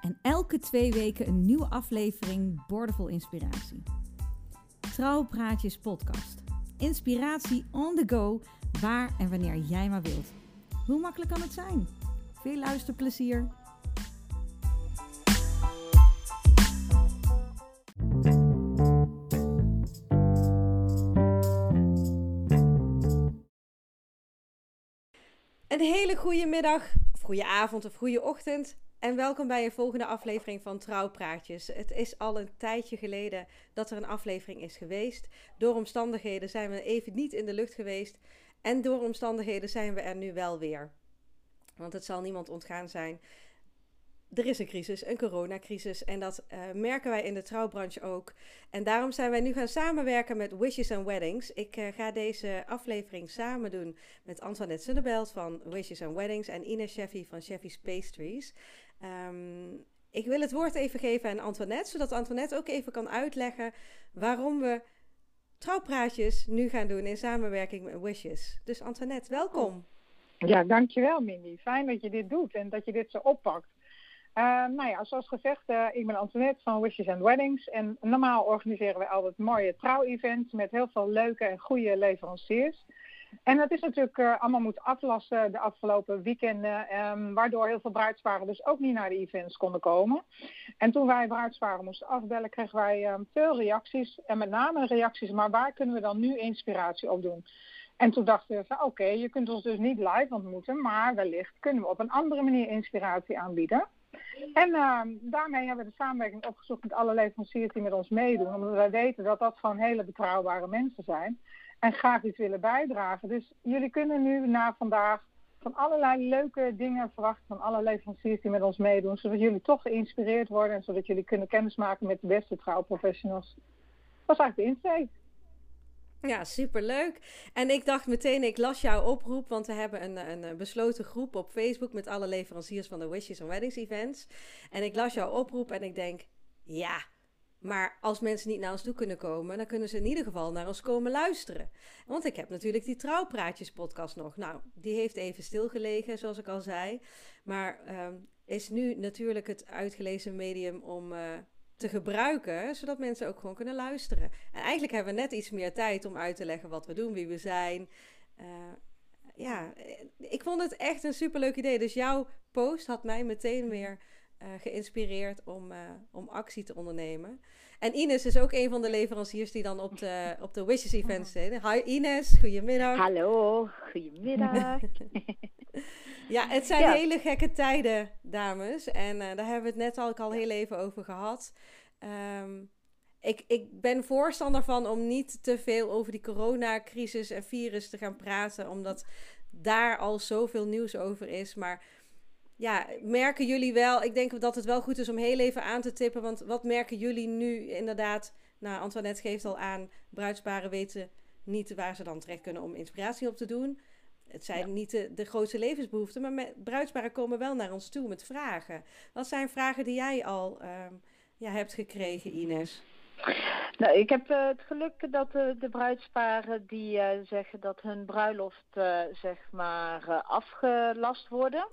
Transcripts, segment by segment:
En elke twee weken een nieuwe aflevering Bordevol Inspiratie. Trouwpraatjes podcast. Inspiratie on the go, waar en wanneer jij maar wilt. Hoe makkelijk kan het zijn? Veel luisterplezier! Een hele goede middag, of goede avond of goede ochtend. En welkom bij een volgende aflevering van Trouwpraatjes. Het is al een tijdje geleden dat er een aflevering is geweest. Door omstandigheden zijn we even niet in de lucht geweest. En door omstandigheden zijn we er nu wel weer. Want het zal niemand ontgaan zijn. Er is een crisis, een coronacrisis. En dat uh, merken wij in de trouwbranche ook. En daarom zijn wij nu gaan samenwerken met Wishes and Weddings. Ik uh, ga deze aflevering samen doen met Antoinette Sunnebelt van Wishes and Weddings en Ines Sheffy van Sheffy's Pastries. Um, ik wil het woord even geven aan Antoinette, zodat Antoinette ook even kan uitleggen waarom we trouwpraatjes nu gaan doen in samenwerking met Wishes. Dus Antoinette, welkom. Ja, dankjewel Mindy. Fijn dat je dit doet en dat je dit zo oppakt. Uh, nou ja, zoals gezegd, uh, ik ben Antoinette van Wishes and Weddings. En normaal organiseren we altijd mooie trouw-events met heel veel leuke en goede leveranciers. En dat is natuurlijk uh, allemaal moeten aflassen de afgelopen weekenden, um, waardoor heel veel bruidsparen dus ook niet naar de events konden komen. En toen wij bruidsparen moesten afbellen, kregen wij um, veel reacties. En met name reacties, maar waar kunnen we dan nu inspiratie op doen? En toen dachten we oké, je kunt ons dus niet live ontmoeten, maar wellicht kunnen we op een andere manier inspiratie aanbieden. En uh, daarmee hebben we de samenwerking opgezocht met alle leveranciers die met ons meedoen. Omdat wij weten dat dat gewoon hele betrouwbare mensen zijn. En graag iets willen bijdragen. Dus jullie kunnen nu na vandaag van allerlei leuke dingen verwachten van alle leveranciers die met ons meedoen. Zodat jullie toch geïnspireerd worden en zodat jullie kunnen kennismaken met de beste trouwprofessionals. Dat is eigenlijk de insteek. Ja, superleuk. En ik dacht meteen, ik las jouw oproep, want we hebben een, een besloten groep op Facebook met alle leveranciers van de Wishes and Weddings Events. En ik las jouw oproep en ik denk, ja, maar als mensen niet naar ons toe kunnen komen, dan kunnen ze in ieder geval naar ons komen luisteren. Want ik heb natuurlijk die Trouwpraatjes podcast nog. Nou, die heeft even stilgelegen, zoals ik al zei. Maar uh, is nu natuurlijk het uitgelezen medium om... Uh, te gebruiken, zodat mensen ook gewoon kunnen luisteren. En eigenlijk hebben we net iets meer tijd om uit te leggen wat we doen, wie we zijn. Uh, ja, ik vond het echt een superleuk idee. Dus jouw post had mij meteen weer uh, geïnspireerd om, uh, om actie te ondernemen. En Ines is ook een van de leveranciers die dan op de, op de Wishes Events zit. Hi Ines, goedemiddag. Hallo, goedemiddag. ja, het zijn ja. hele gekke tijden, dames. En uh, daar hebben we het net al, al heel even over gehad. Um, ik, ik ben voorstander van om niet te veel over die coronacrisis en virus te gaan praten, omdat daar al zoveel nieuws over is. Maar ja, merken jullie wel, ik denk dat het wel goed is om heel even aan te tippen, want wat merken jullie nu inderdaad? Nou, Antoinette geeft al aan, bruidsparen weten niet waar ze dan terecht kunnen om inspiratie op te doen. Het zijn ja. niet de, de, grootste levensbehoeften, maar met, bruidsparen komen wel naar ons toe met vragen. Wat zijn vragen die jij al um, ja, hebt gekregen, Ines? Nou, ik heb uh, het geluk dat uh, de bruidsparen die uh, zeggen dat hun bruiloft zeg maar afgelast worden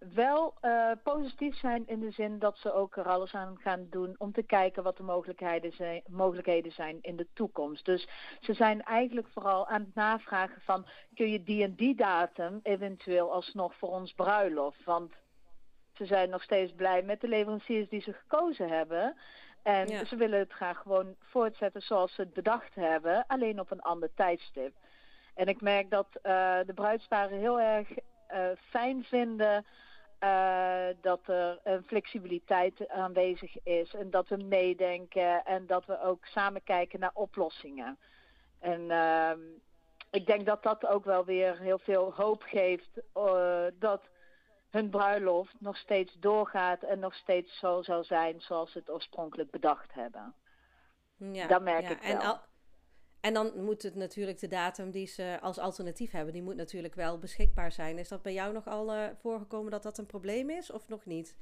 wel uh, positief zijn in de zin dat ze ook er alles aan gaan doen om te kijken wat de mogelijkheden zijn, mogelijkheden zijn in de toekomst. Dus ze zijn eigenlijk vooral aan het navragen van kun je die en die datum eventueel alsnog voor ons bruiloft. Want ze zijn nog steeds blij met de leveranciers die ze gekozen hebben. En ja. ze willen het graag gewoon voortzetten zoals ze het bedacht hebben, alleen op een ander tijdstip. En ik merk dat uh, de bruidsparen heel erg uh, fijn vinden uh, dat er een flexibiliteit aanwezig is en dat we meedenken en dat we ook samen kijken naar oplossingen. En uh, ik denk dat dat ook wel weer heel veel hoop geeft uh, dat hun bruiloft nog steeds doorgaat en nog steeds zo zal zijn zoals ze het oorspronkelijk bedacht hebben. Ja, dat merk ik wel. En, al, en dan moet het natuurlijk de datum die ze als alternatief hebben, die moet natuurlijk wel beschikbaar zijn. Is dat bij jou nog al uh, voorgekomen dat dat een probleem is of nog niet?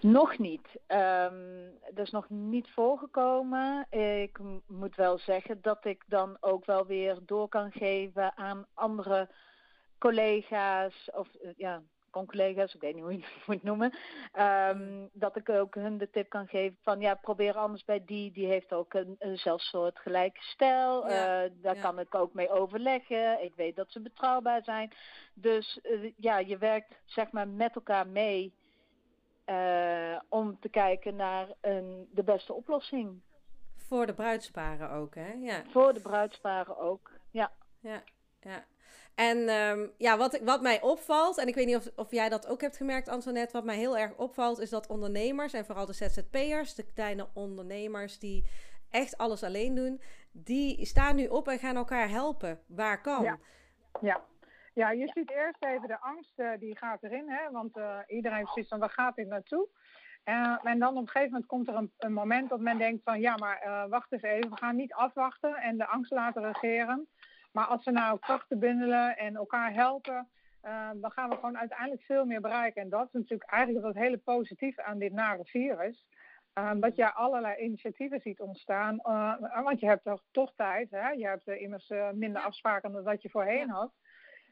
Nog niet. Um, dat is nog niet voorgekomen. Ik moet wel zeggen dat ik dan ook wel weer door kan geven aan andere collega's of uh, ja, collega's, ik weet niet hoe je het moet noemen, um, dat ik ook hun de tip kan geven van ja, probeer anders bij die, die heeft ook een, een zelfsoort gelijke stijl, ja, uh, daar ja. kan ik ook mee overleggen, ik weet dat ze betrouwbaar zijn. Dus uh, ja, je werkt zeg maar met elkaar mee uh, om te kijken naar een, de beste oplossing. Voor de bruidsparen ook, hè? Ja. Voor de bruidsparen ook, ja. Ja, ja. En um, ja, wat, wat mij opvalt, en ik weet niet of, of jij dat ook hebt gemerkt, Antoinette, wat mij heel erg opvalt, is dat ondernemers, en vooral de ZZP'ers, de kleine ondernemers die echt alles alleen doen, die staan nu op en gaan elkaar helpen waar kan. Ja, ja. je ziet eerst even de angst, uh, die gaat erin, hè, want uh, iedereen precies van waar gaat dit naartoe? Uh, en dan op een gegeven moment komt er een, een moment dat men denkt van ja, maar wacht eens even, we gaan niet afwachten en de angst laten regeren. Maar als we nou krachten bundelen en elkaar helpen, uh, dan gaan we gewoon uiteindelijk veel meer bereiken. En dat is natuurlijk eigenlijk het hele positieve aan dit nare virus. Uh, dat je allerlei initiatieven ziet ontstaan. Uh, want je hebt toch, toch tijd. Hè? Je hebt immers minder ja. afspraken dan dat je voorheen ja. had.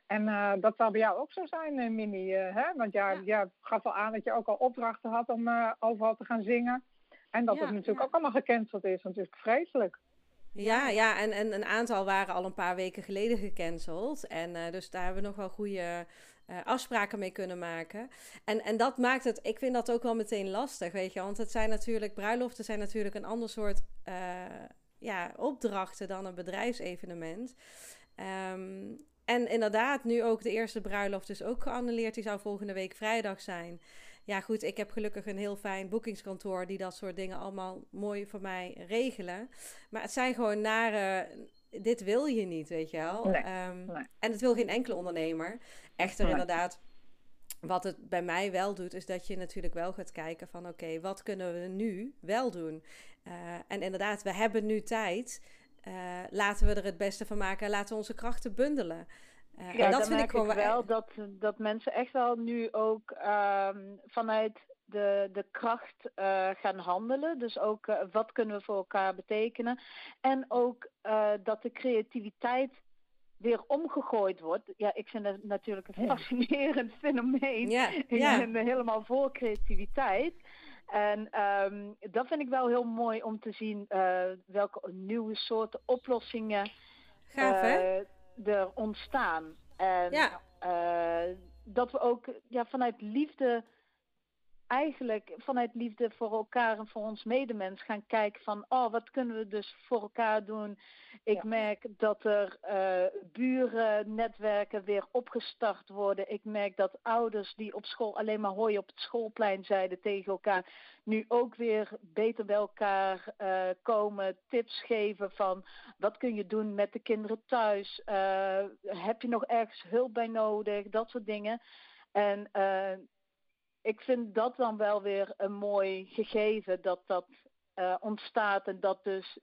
En dat zal bij jou ook zo zijn, Mimi. hè? Want ja, ja. gaf al aan dat je ook al opdrachten had om overal te gaan zingen. En dat het natuurlijk ook allemaal gecanceld is. Natuurlijk vreselijk. Ja, ja en, en een aantal waren al een paar weken geleden gecanceld. En uh, dus daar hebben we nog wel goede uh, afspraken mee kunnen maken. En, en dat maakt het, ik vind dat ook wel meteen lastig, weet je. Want het zijn natuurlijk, bruiloften zijn natuurlijk een ander soort uh, ja, opdrachten dan een bedrijfsevenement. Um, en inderdaad, nu ook de eerste bruiloft is ook geannuleerd. Die zou volgende week vrijdag zijn. Ja, goed, ik heb gelukkig een heel fijn boekingskantoor die dat soort dingen allemaal mooi voor mij regelen. Maar het zijn gewoon nare. Dit wil je niet, weet je wel. Nee, um, nee. En het wil geen enkele ondernemer. Echter, nee. inderdaad. Wat het bij mij wel doet, is dat je natuurlijk wel gaat kijken van oké, okay, wat kunnen we nu wel doen? Uh, en inderdaad, we hebben nu tijd. Uh, laten we er het beste van maken. Laten we onze krachten bundelen. Uh, ja, en dat vind ik gewoon wel dat, dat mensen echt wel nu ook um, vanuit de, de kracht uh, gaan handelen. Dus ook uh, wat kunnen we voor elkaar betekenen. En ook dat de creativiteit weer omgegooid wordt. Ja, ik vind het natuurlijk een fascinerend ja. fenomeen. Ja, ik ben helemaal voor creativiteit. En um, dat vind ik wel heel mooi om te zien welke nieuwe soorten oplossingen. Gaaf, hè? Er ontstaan. En ja. uh, dat we ook ja, vanuit liefde, eigenlijk vanuit liefde voor elkaar en voor ons medemens gaan kijken van, oh, wat kunnen we dus voor elkaar doen? Ik ja. merk dat er uh, buren, netwerken weer opgestart worden. Ik merk dat ouders die op school alleen maar hooi op het schoolplein zeiden tegen elkaar, nu ook weer beter bij elkaar uh, komen, tips geven van wat kun je doen met de kinderen thuis, uh, heb je nog ergens hulp bij nodig, dat soort dingen. En uh, ik vind dat dan wel weer een mooi gegeven dat dat ontstaat en dat dus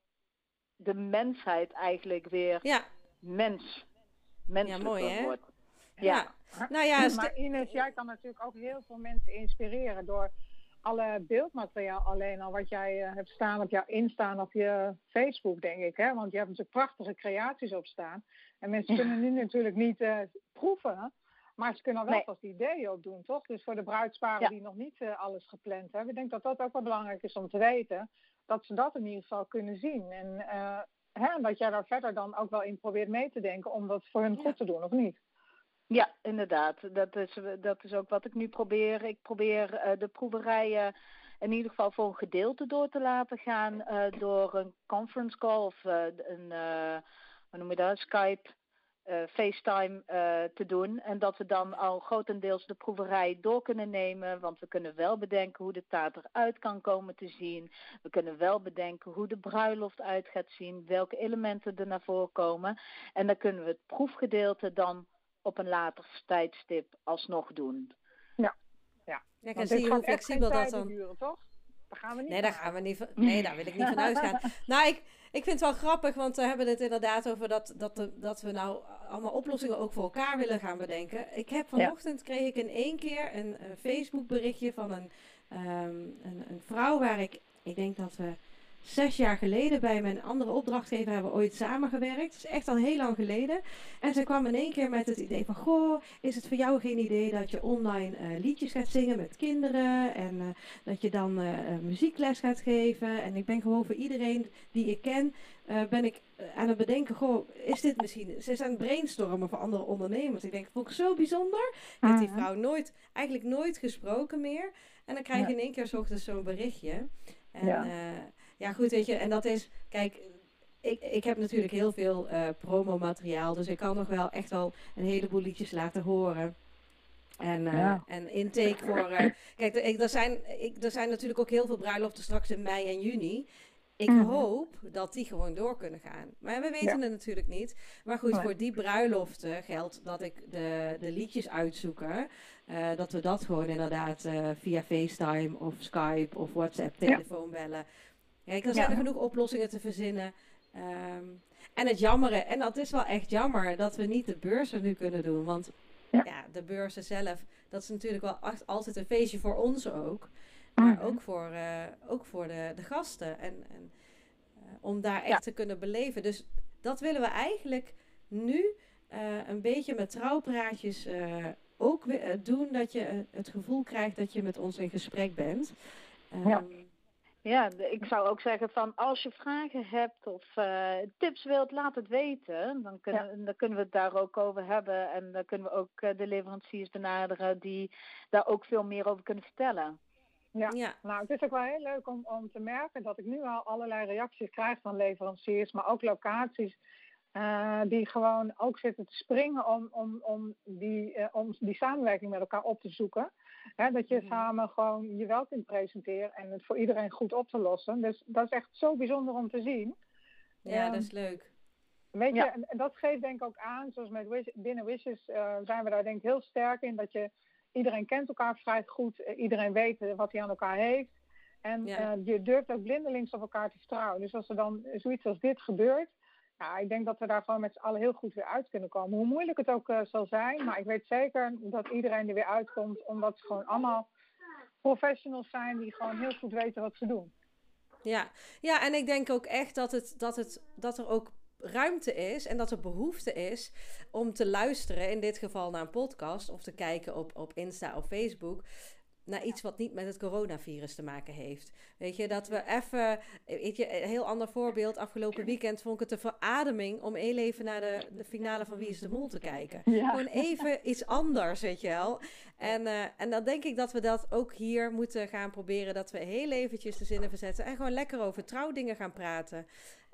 de mensheid eigenlijk weer ja. mens, menselijker ja, mooi, hè? wordt. Ja. ja. Nou ja, maar Ines, jij kan natuurlijk ook heel veel mensen inspireren door alle beeldmateriaal alleen al wat jij uh, hebt staan op jouw Insta of je Facebook, denk ik. Hè? Want je hebt natuurlijk prachtige creaties op staan. En mensen ja. kunnen nu natuurlijk niet uh, proeven, maar ze kunnen wel nee. vast ideeën opdoen, toch? Dus voor de bruidsparen ja. die nog niet uh, alles gepland hebben. Ik denk dat dat ook wel belangrijk is om te weten. Dat ze dat in ieder geval kunnen zien. En hè, dat jij daar verder dan ook wel in probeert mee te denken om dat voor hun ja. goed te doen, of niet? Ja, inderdaad. Dat is, dat is ook wat ik nu probeer. Ik probeer uh, de proeverijen in ieder geval voor een gedeelte door te laten gaan door een conference call of een, hoe noem je dat, Skype, FaceTime te doen. En dat we dan al grotendeels de proeverij door kunnen nemen, want we kunnen wel bedenken hoe de taart eruit kan komen te zien. We kunnen wel bedenken hoe de bruiloft uit gaat zien, welke elementen er naar voren komen. En dan kunnen we het proefgedeelte dan op een later tijdstip alsnog doen. Ja, ja. zie je hoe flexibel dat dan... Duren, toch? Daar gaan we niet Nee, daar gaan we niet van, nee, daar wil ik niet van uitgaan. nou, ik, ik vind het wel grappig, want we hebben het inderdaad over dat, dat, dat we nou allemaal oplossingen ook voor elkaar willen gaan bedenken. Ik heb vanochtend kreeg ik in één keer een, een Facebook berichtje van een, ehm, een, een vrouw waar ik, ik denk dat we zes jaar geleden bij mijn andere opdrachtgever hebben we ooit samengewerkt. Dat is echt al heel lang geleden. En ze kwam in één keer met het idee van... Goh, is het voor jou geen idee dat je online uh, liedjes gaat zingen met kinderen? En uh, dat je dan uh, muziekles gaat geven? En ik ben gewoon voor iedereen die ik ken... ben ik aan het bedenken, goh, is dit misschien... Ze is aan het brainstormen voor andere ondernemers. Ik denk, vond ik zo bijzonder. Ik heb die vrouw nooit, eigenlijk nooit gesproken meer. En dan krijg je in één keer s ochtends zo'n berichtje. En, ja. Ja, goed, weet je, en dat is, kijk, ik, ik heb natuurlijk heel veel uh, promomateriaal, dus ik kan nog wel echt wel een heleboel liedjes laten horen. En, uh, ja. en intake voor. Uh, kijk, er zijn, ik, er zijn natuurlijk ook heel veel bruiloften straks in mei en juni. Ik mm. hoop dat die gewoon door kunnen gaan. Maar we weten ja. het natuurlijk niet. Maar goed, voor die bruiloften geldt dat ik de, de liedjes uitzoeken. Uh, dat we dat gewoon inderdaad via FaceTime of Skype of WhatsApp telefoon bellen Kijk, er zijn er genoeg oplossingen te verzinnen. Um, en het jammere, en dat is wel echt jammer dat we niet de beurzen nu kunnen doen. Want ja, ja de beurzen zelf, dat is natuurlijk wel altijd een feestje voor ons ook. Maar mm. ook voor, uh, ook voor de, de gasten. En, en uh, om daar echt ja. te kunnen beleven. Dus dat willen we eigenlijk nu uh, een beetje met trouwpraatjes ook doen. Dat je het gevoel krijgt dat je met ons in gesprek bent. Um, ja. Ja, ik zou ook zeggen van als je vragen hebt of uh, tips wilt, laat het weten. Dan kunnen, ja. dan kunnen we het daar ook over hebben. En dan kunnen we ook uh, de leveranciers benaderen die daar ook veel meer over kunnen vertellen. Ja. ja, nou het is ook wel heel leuk om, om te merken dat ik nu al allerlei reacties krijg van leveranciers, maar ook locaties. Uh, die gewoon ook zitten te springen om, om, om, die, om die samenwerking met elkaar op te zoeken. Hè, dat je mm. samen gewoon je wel kunt presenteren en het voor iedereen goed op te lossen. Dus dat is echt zo bijzonder om te zien. Ja, um, dat is leuk. Weet ja. je, en, en, dat geeft denk ik ook aan, zoals met Wish, binnen Wishes uh, zijn we daar denk ik heel sterk in, dat je iedereen kent elkaar vrij goed, uh, iedereen weet wat hij aan elkaar heeft. En ja. uh, je durft ook blindelings op elkaar te vertrouwen. Dus als er dan zoiets als dit gebeurt, ja, ik denk dat we daar gewoon met z'n allen heel goed weer uit kunnen komen. Hoe moeilijk het ook uh, zal zijn, maar ik weet zeker dat iedereen er weer uitkomt, omdat ze gewoon allemaal professionals zijn die gewoon heel goed weten wat ze doen. Ja, ja en ik denk ook echt dat, het, dat, het, dat er ook ruimte is en dat er behoefte is om te luisteren, in dit geval naar een podcast of te kijken op, op Insta of Facebook naar iets wat niet met het coronavirus te maken heeft. Weet je, dat we even, weet je, een heel ander voorbeeld. Afgelopen weekend vond ik het een verademing om heel even naar de, de finale van Wie is de Mol te kijken. Ja. Gewoon even iets anders, weet je wel. En, uh, en dan denk ik dat we dat ook hier moeten gaan proberen. Dat we heel eventjes de zinnen verzetten en gewoon lekker over trouwdingen gaan praten.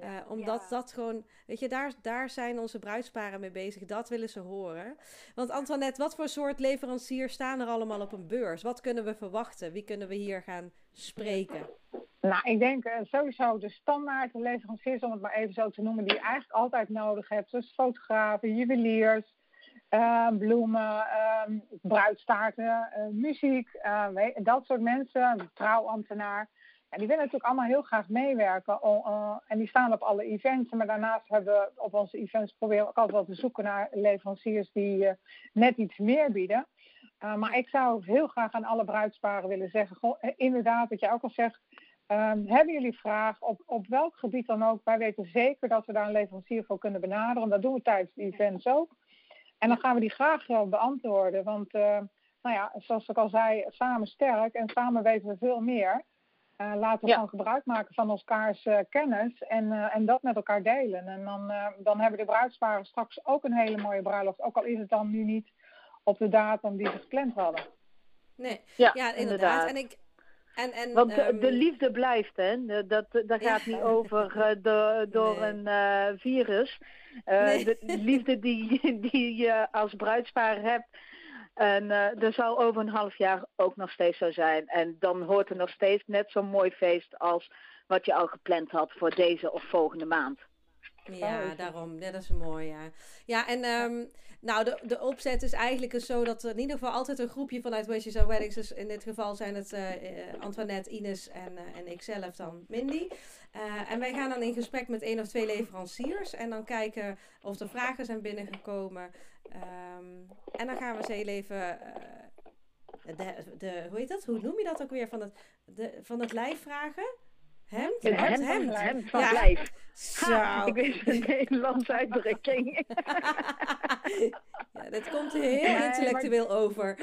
Uh, omdat ja. dat gewoon, weet je, daar, daar zijn onze bruidsparen mee bezig. Dat willen ze horen. Want Antoinette, wat voor soort leveranciers staan er allemaal op een beurs? Wat kunnen we verwachten? Wie kunnen we hier gaan spreken? Nou, ik denk uh, sowieso de standaard leveranciers, om het maar even zo te noemen, die je eigenlijk altijd nodig hebt. Dus fotografen, juweliers, uh, bloemen, bruidstaarten, muziek, dat soort mensen, trouwambtenaar. En die willen natuurlijk allemaal heel graag meewerken. En die staan op alle events. Maar daarnaast hebben we op onze events proberen we ook altijd wel te zoeken naar leveranciers die uh, net iets meer bieden. Uh, maar ik zou heel graag aan alle bruidsparen willen zeggen: goh, inderdaad, wat jij ook al zegt. Um, hebben jullie vragen op, op welk gebied dan ook? Wij weten zeker dat we daar een leverancier voor kunnen benaderen. Dat doen we tijdens de events ook. En dan gaan we die graag beantwoorden. Want, nou ja, zoals ik al zei, samen sterk en samen weten we veel meer. Uh, laten we ja. gewoon gebruik maken van elkaars uh, kennis en, uh, en dat met elkaar delen. En dan, dan hebben de bruidsparen straks ook een hele mooie bruiloft. Ook al is het dan nu niet op de datum die ze gepland hadden. Nee, ja, ja inderdaad. inderdaad. En ik, en, en, Want um... de liefde blijft, hè? Dat, dat gaat ja. niet over de, door nee. een virus. Nee. De liefde die, die je als bruidspaar hebt, en uh, er zal over een half jaar ook nog steeds zo zijn. En dan hoort er nog steeds net zo'n mooi feest als wat je al gepland had voor deze of volgende maand. Ja, daarom. Ja, dat is mooi, ja. Ja, en ehm, nou, de, de opzet is eigenlijk zo dat er in ieder geval altijd een groepje vanuit Wishes and Weddings, dus in dit geval zijn het uh, Antoinette, Ines en, uh, en ikzelf dan Mindy. en wij gaan dan in gesprek met één of twee leveranciers en dan kijken of er vragen zijn binnengekomen. Um, en dan gaan we ze heel even de, de, hoe heet dat? Hoe noem je dat ook weer? Van het, de, van het lijf vragen? Hemd? Een hemd, hemd. hemd van ja. lijf. Zo. ik wist een Nederlandse uitdrukking. ja, dat komt heel intellectueel over.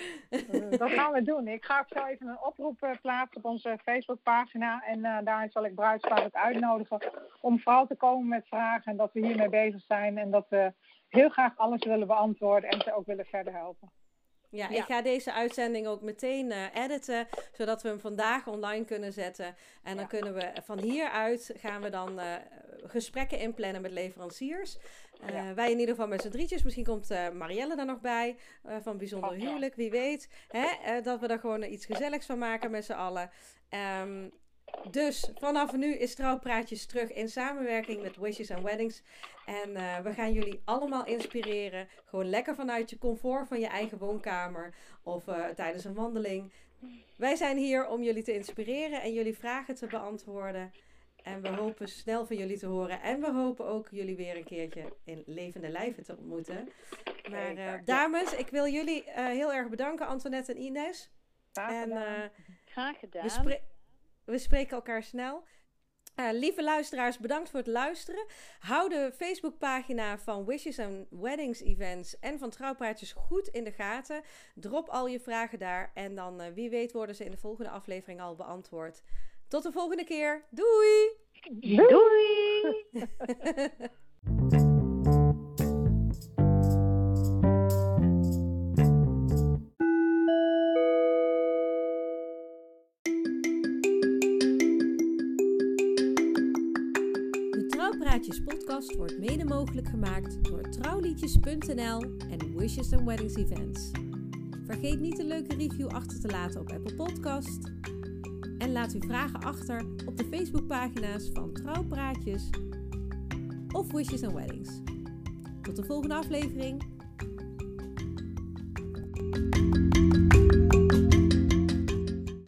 dat gaan we doen. Ik ga zo even een oproep uh, plaatsen op onze Facebookpagina. En uh, daar zal ik bruidspaar ook uitnodigen om vooral te komen met vragen. En dat we hiermee bezig zijn. En dat we heel graag alles willen beantwoorden en ze ook willen verder helpen. Ja, ik ga deze uitzending ook meteen uh, editen, zodat we hem vandaag online kunnen zetten. En dan kunnen we van hieruit gaan we dan uh, gesprekken inplannen met leveranciers. Uh, wij in ieder geval met z'n drietjes. Misschien komt Marielle er nog bij van Bijzonder oh, Huwelijk, wie weet. Hè? dat we er gewoon iets gezelligs van maken met z'n allen. Um, dus vanaf nu is Trouwpraatjes terug in samenwerking met Wishes and Weddings. En uh, we gaan jullie allemaal inspireren. Gewoon lekker vanuit je comfort van je eigen woonkamer of uh, tijdens een wandeling. Wij zijn hier om jullie te inspireren en jullie vragen te beantwoorden. En we hopen snel van jullie te horen. En we hopen ook jullie weer een keertje in levende lijven te ontmoeten. Maar uh, dames, ik wil jullie heel erg bedanken, Antoinette en Ines. Graag gedaan. En, Graag gedaan. We, spreken elkaar snel. Uh, lieve luisteraars, bedankt voor het luisteren. Hou de Facebookpagina van Wishes and Weddings Events en van Trouwpraatjes goed in de gaten. Drop al je vragen daar en dan uh, wie weet worden ze in de volgende aflevering al beantwoord. Tot de volgende keer. Doei! Doei! Trouwpraatjes podcast wordt mede mogelijk gemaakt door trouwliedjes.nl en Wishes and Weddings Events. Vergeet niet een leuke review achter te laten op Apple Podcast. En laat uw vragen achter op de Facebookpagina's van Trouwpraatjes of Wishes and Weddings. Tot de volgende aflevering.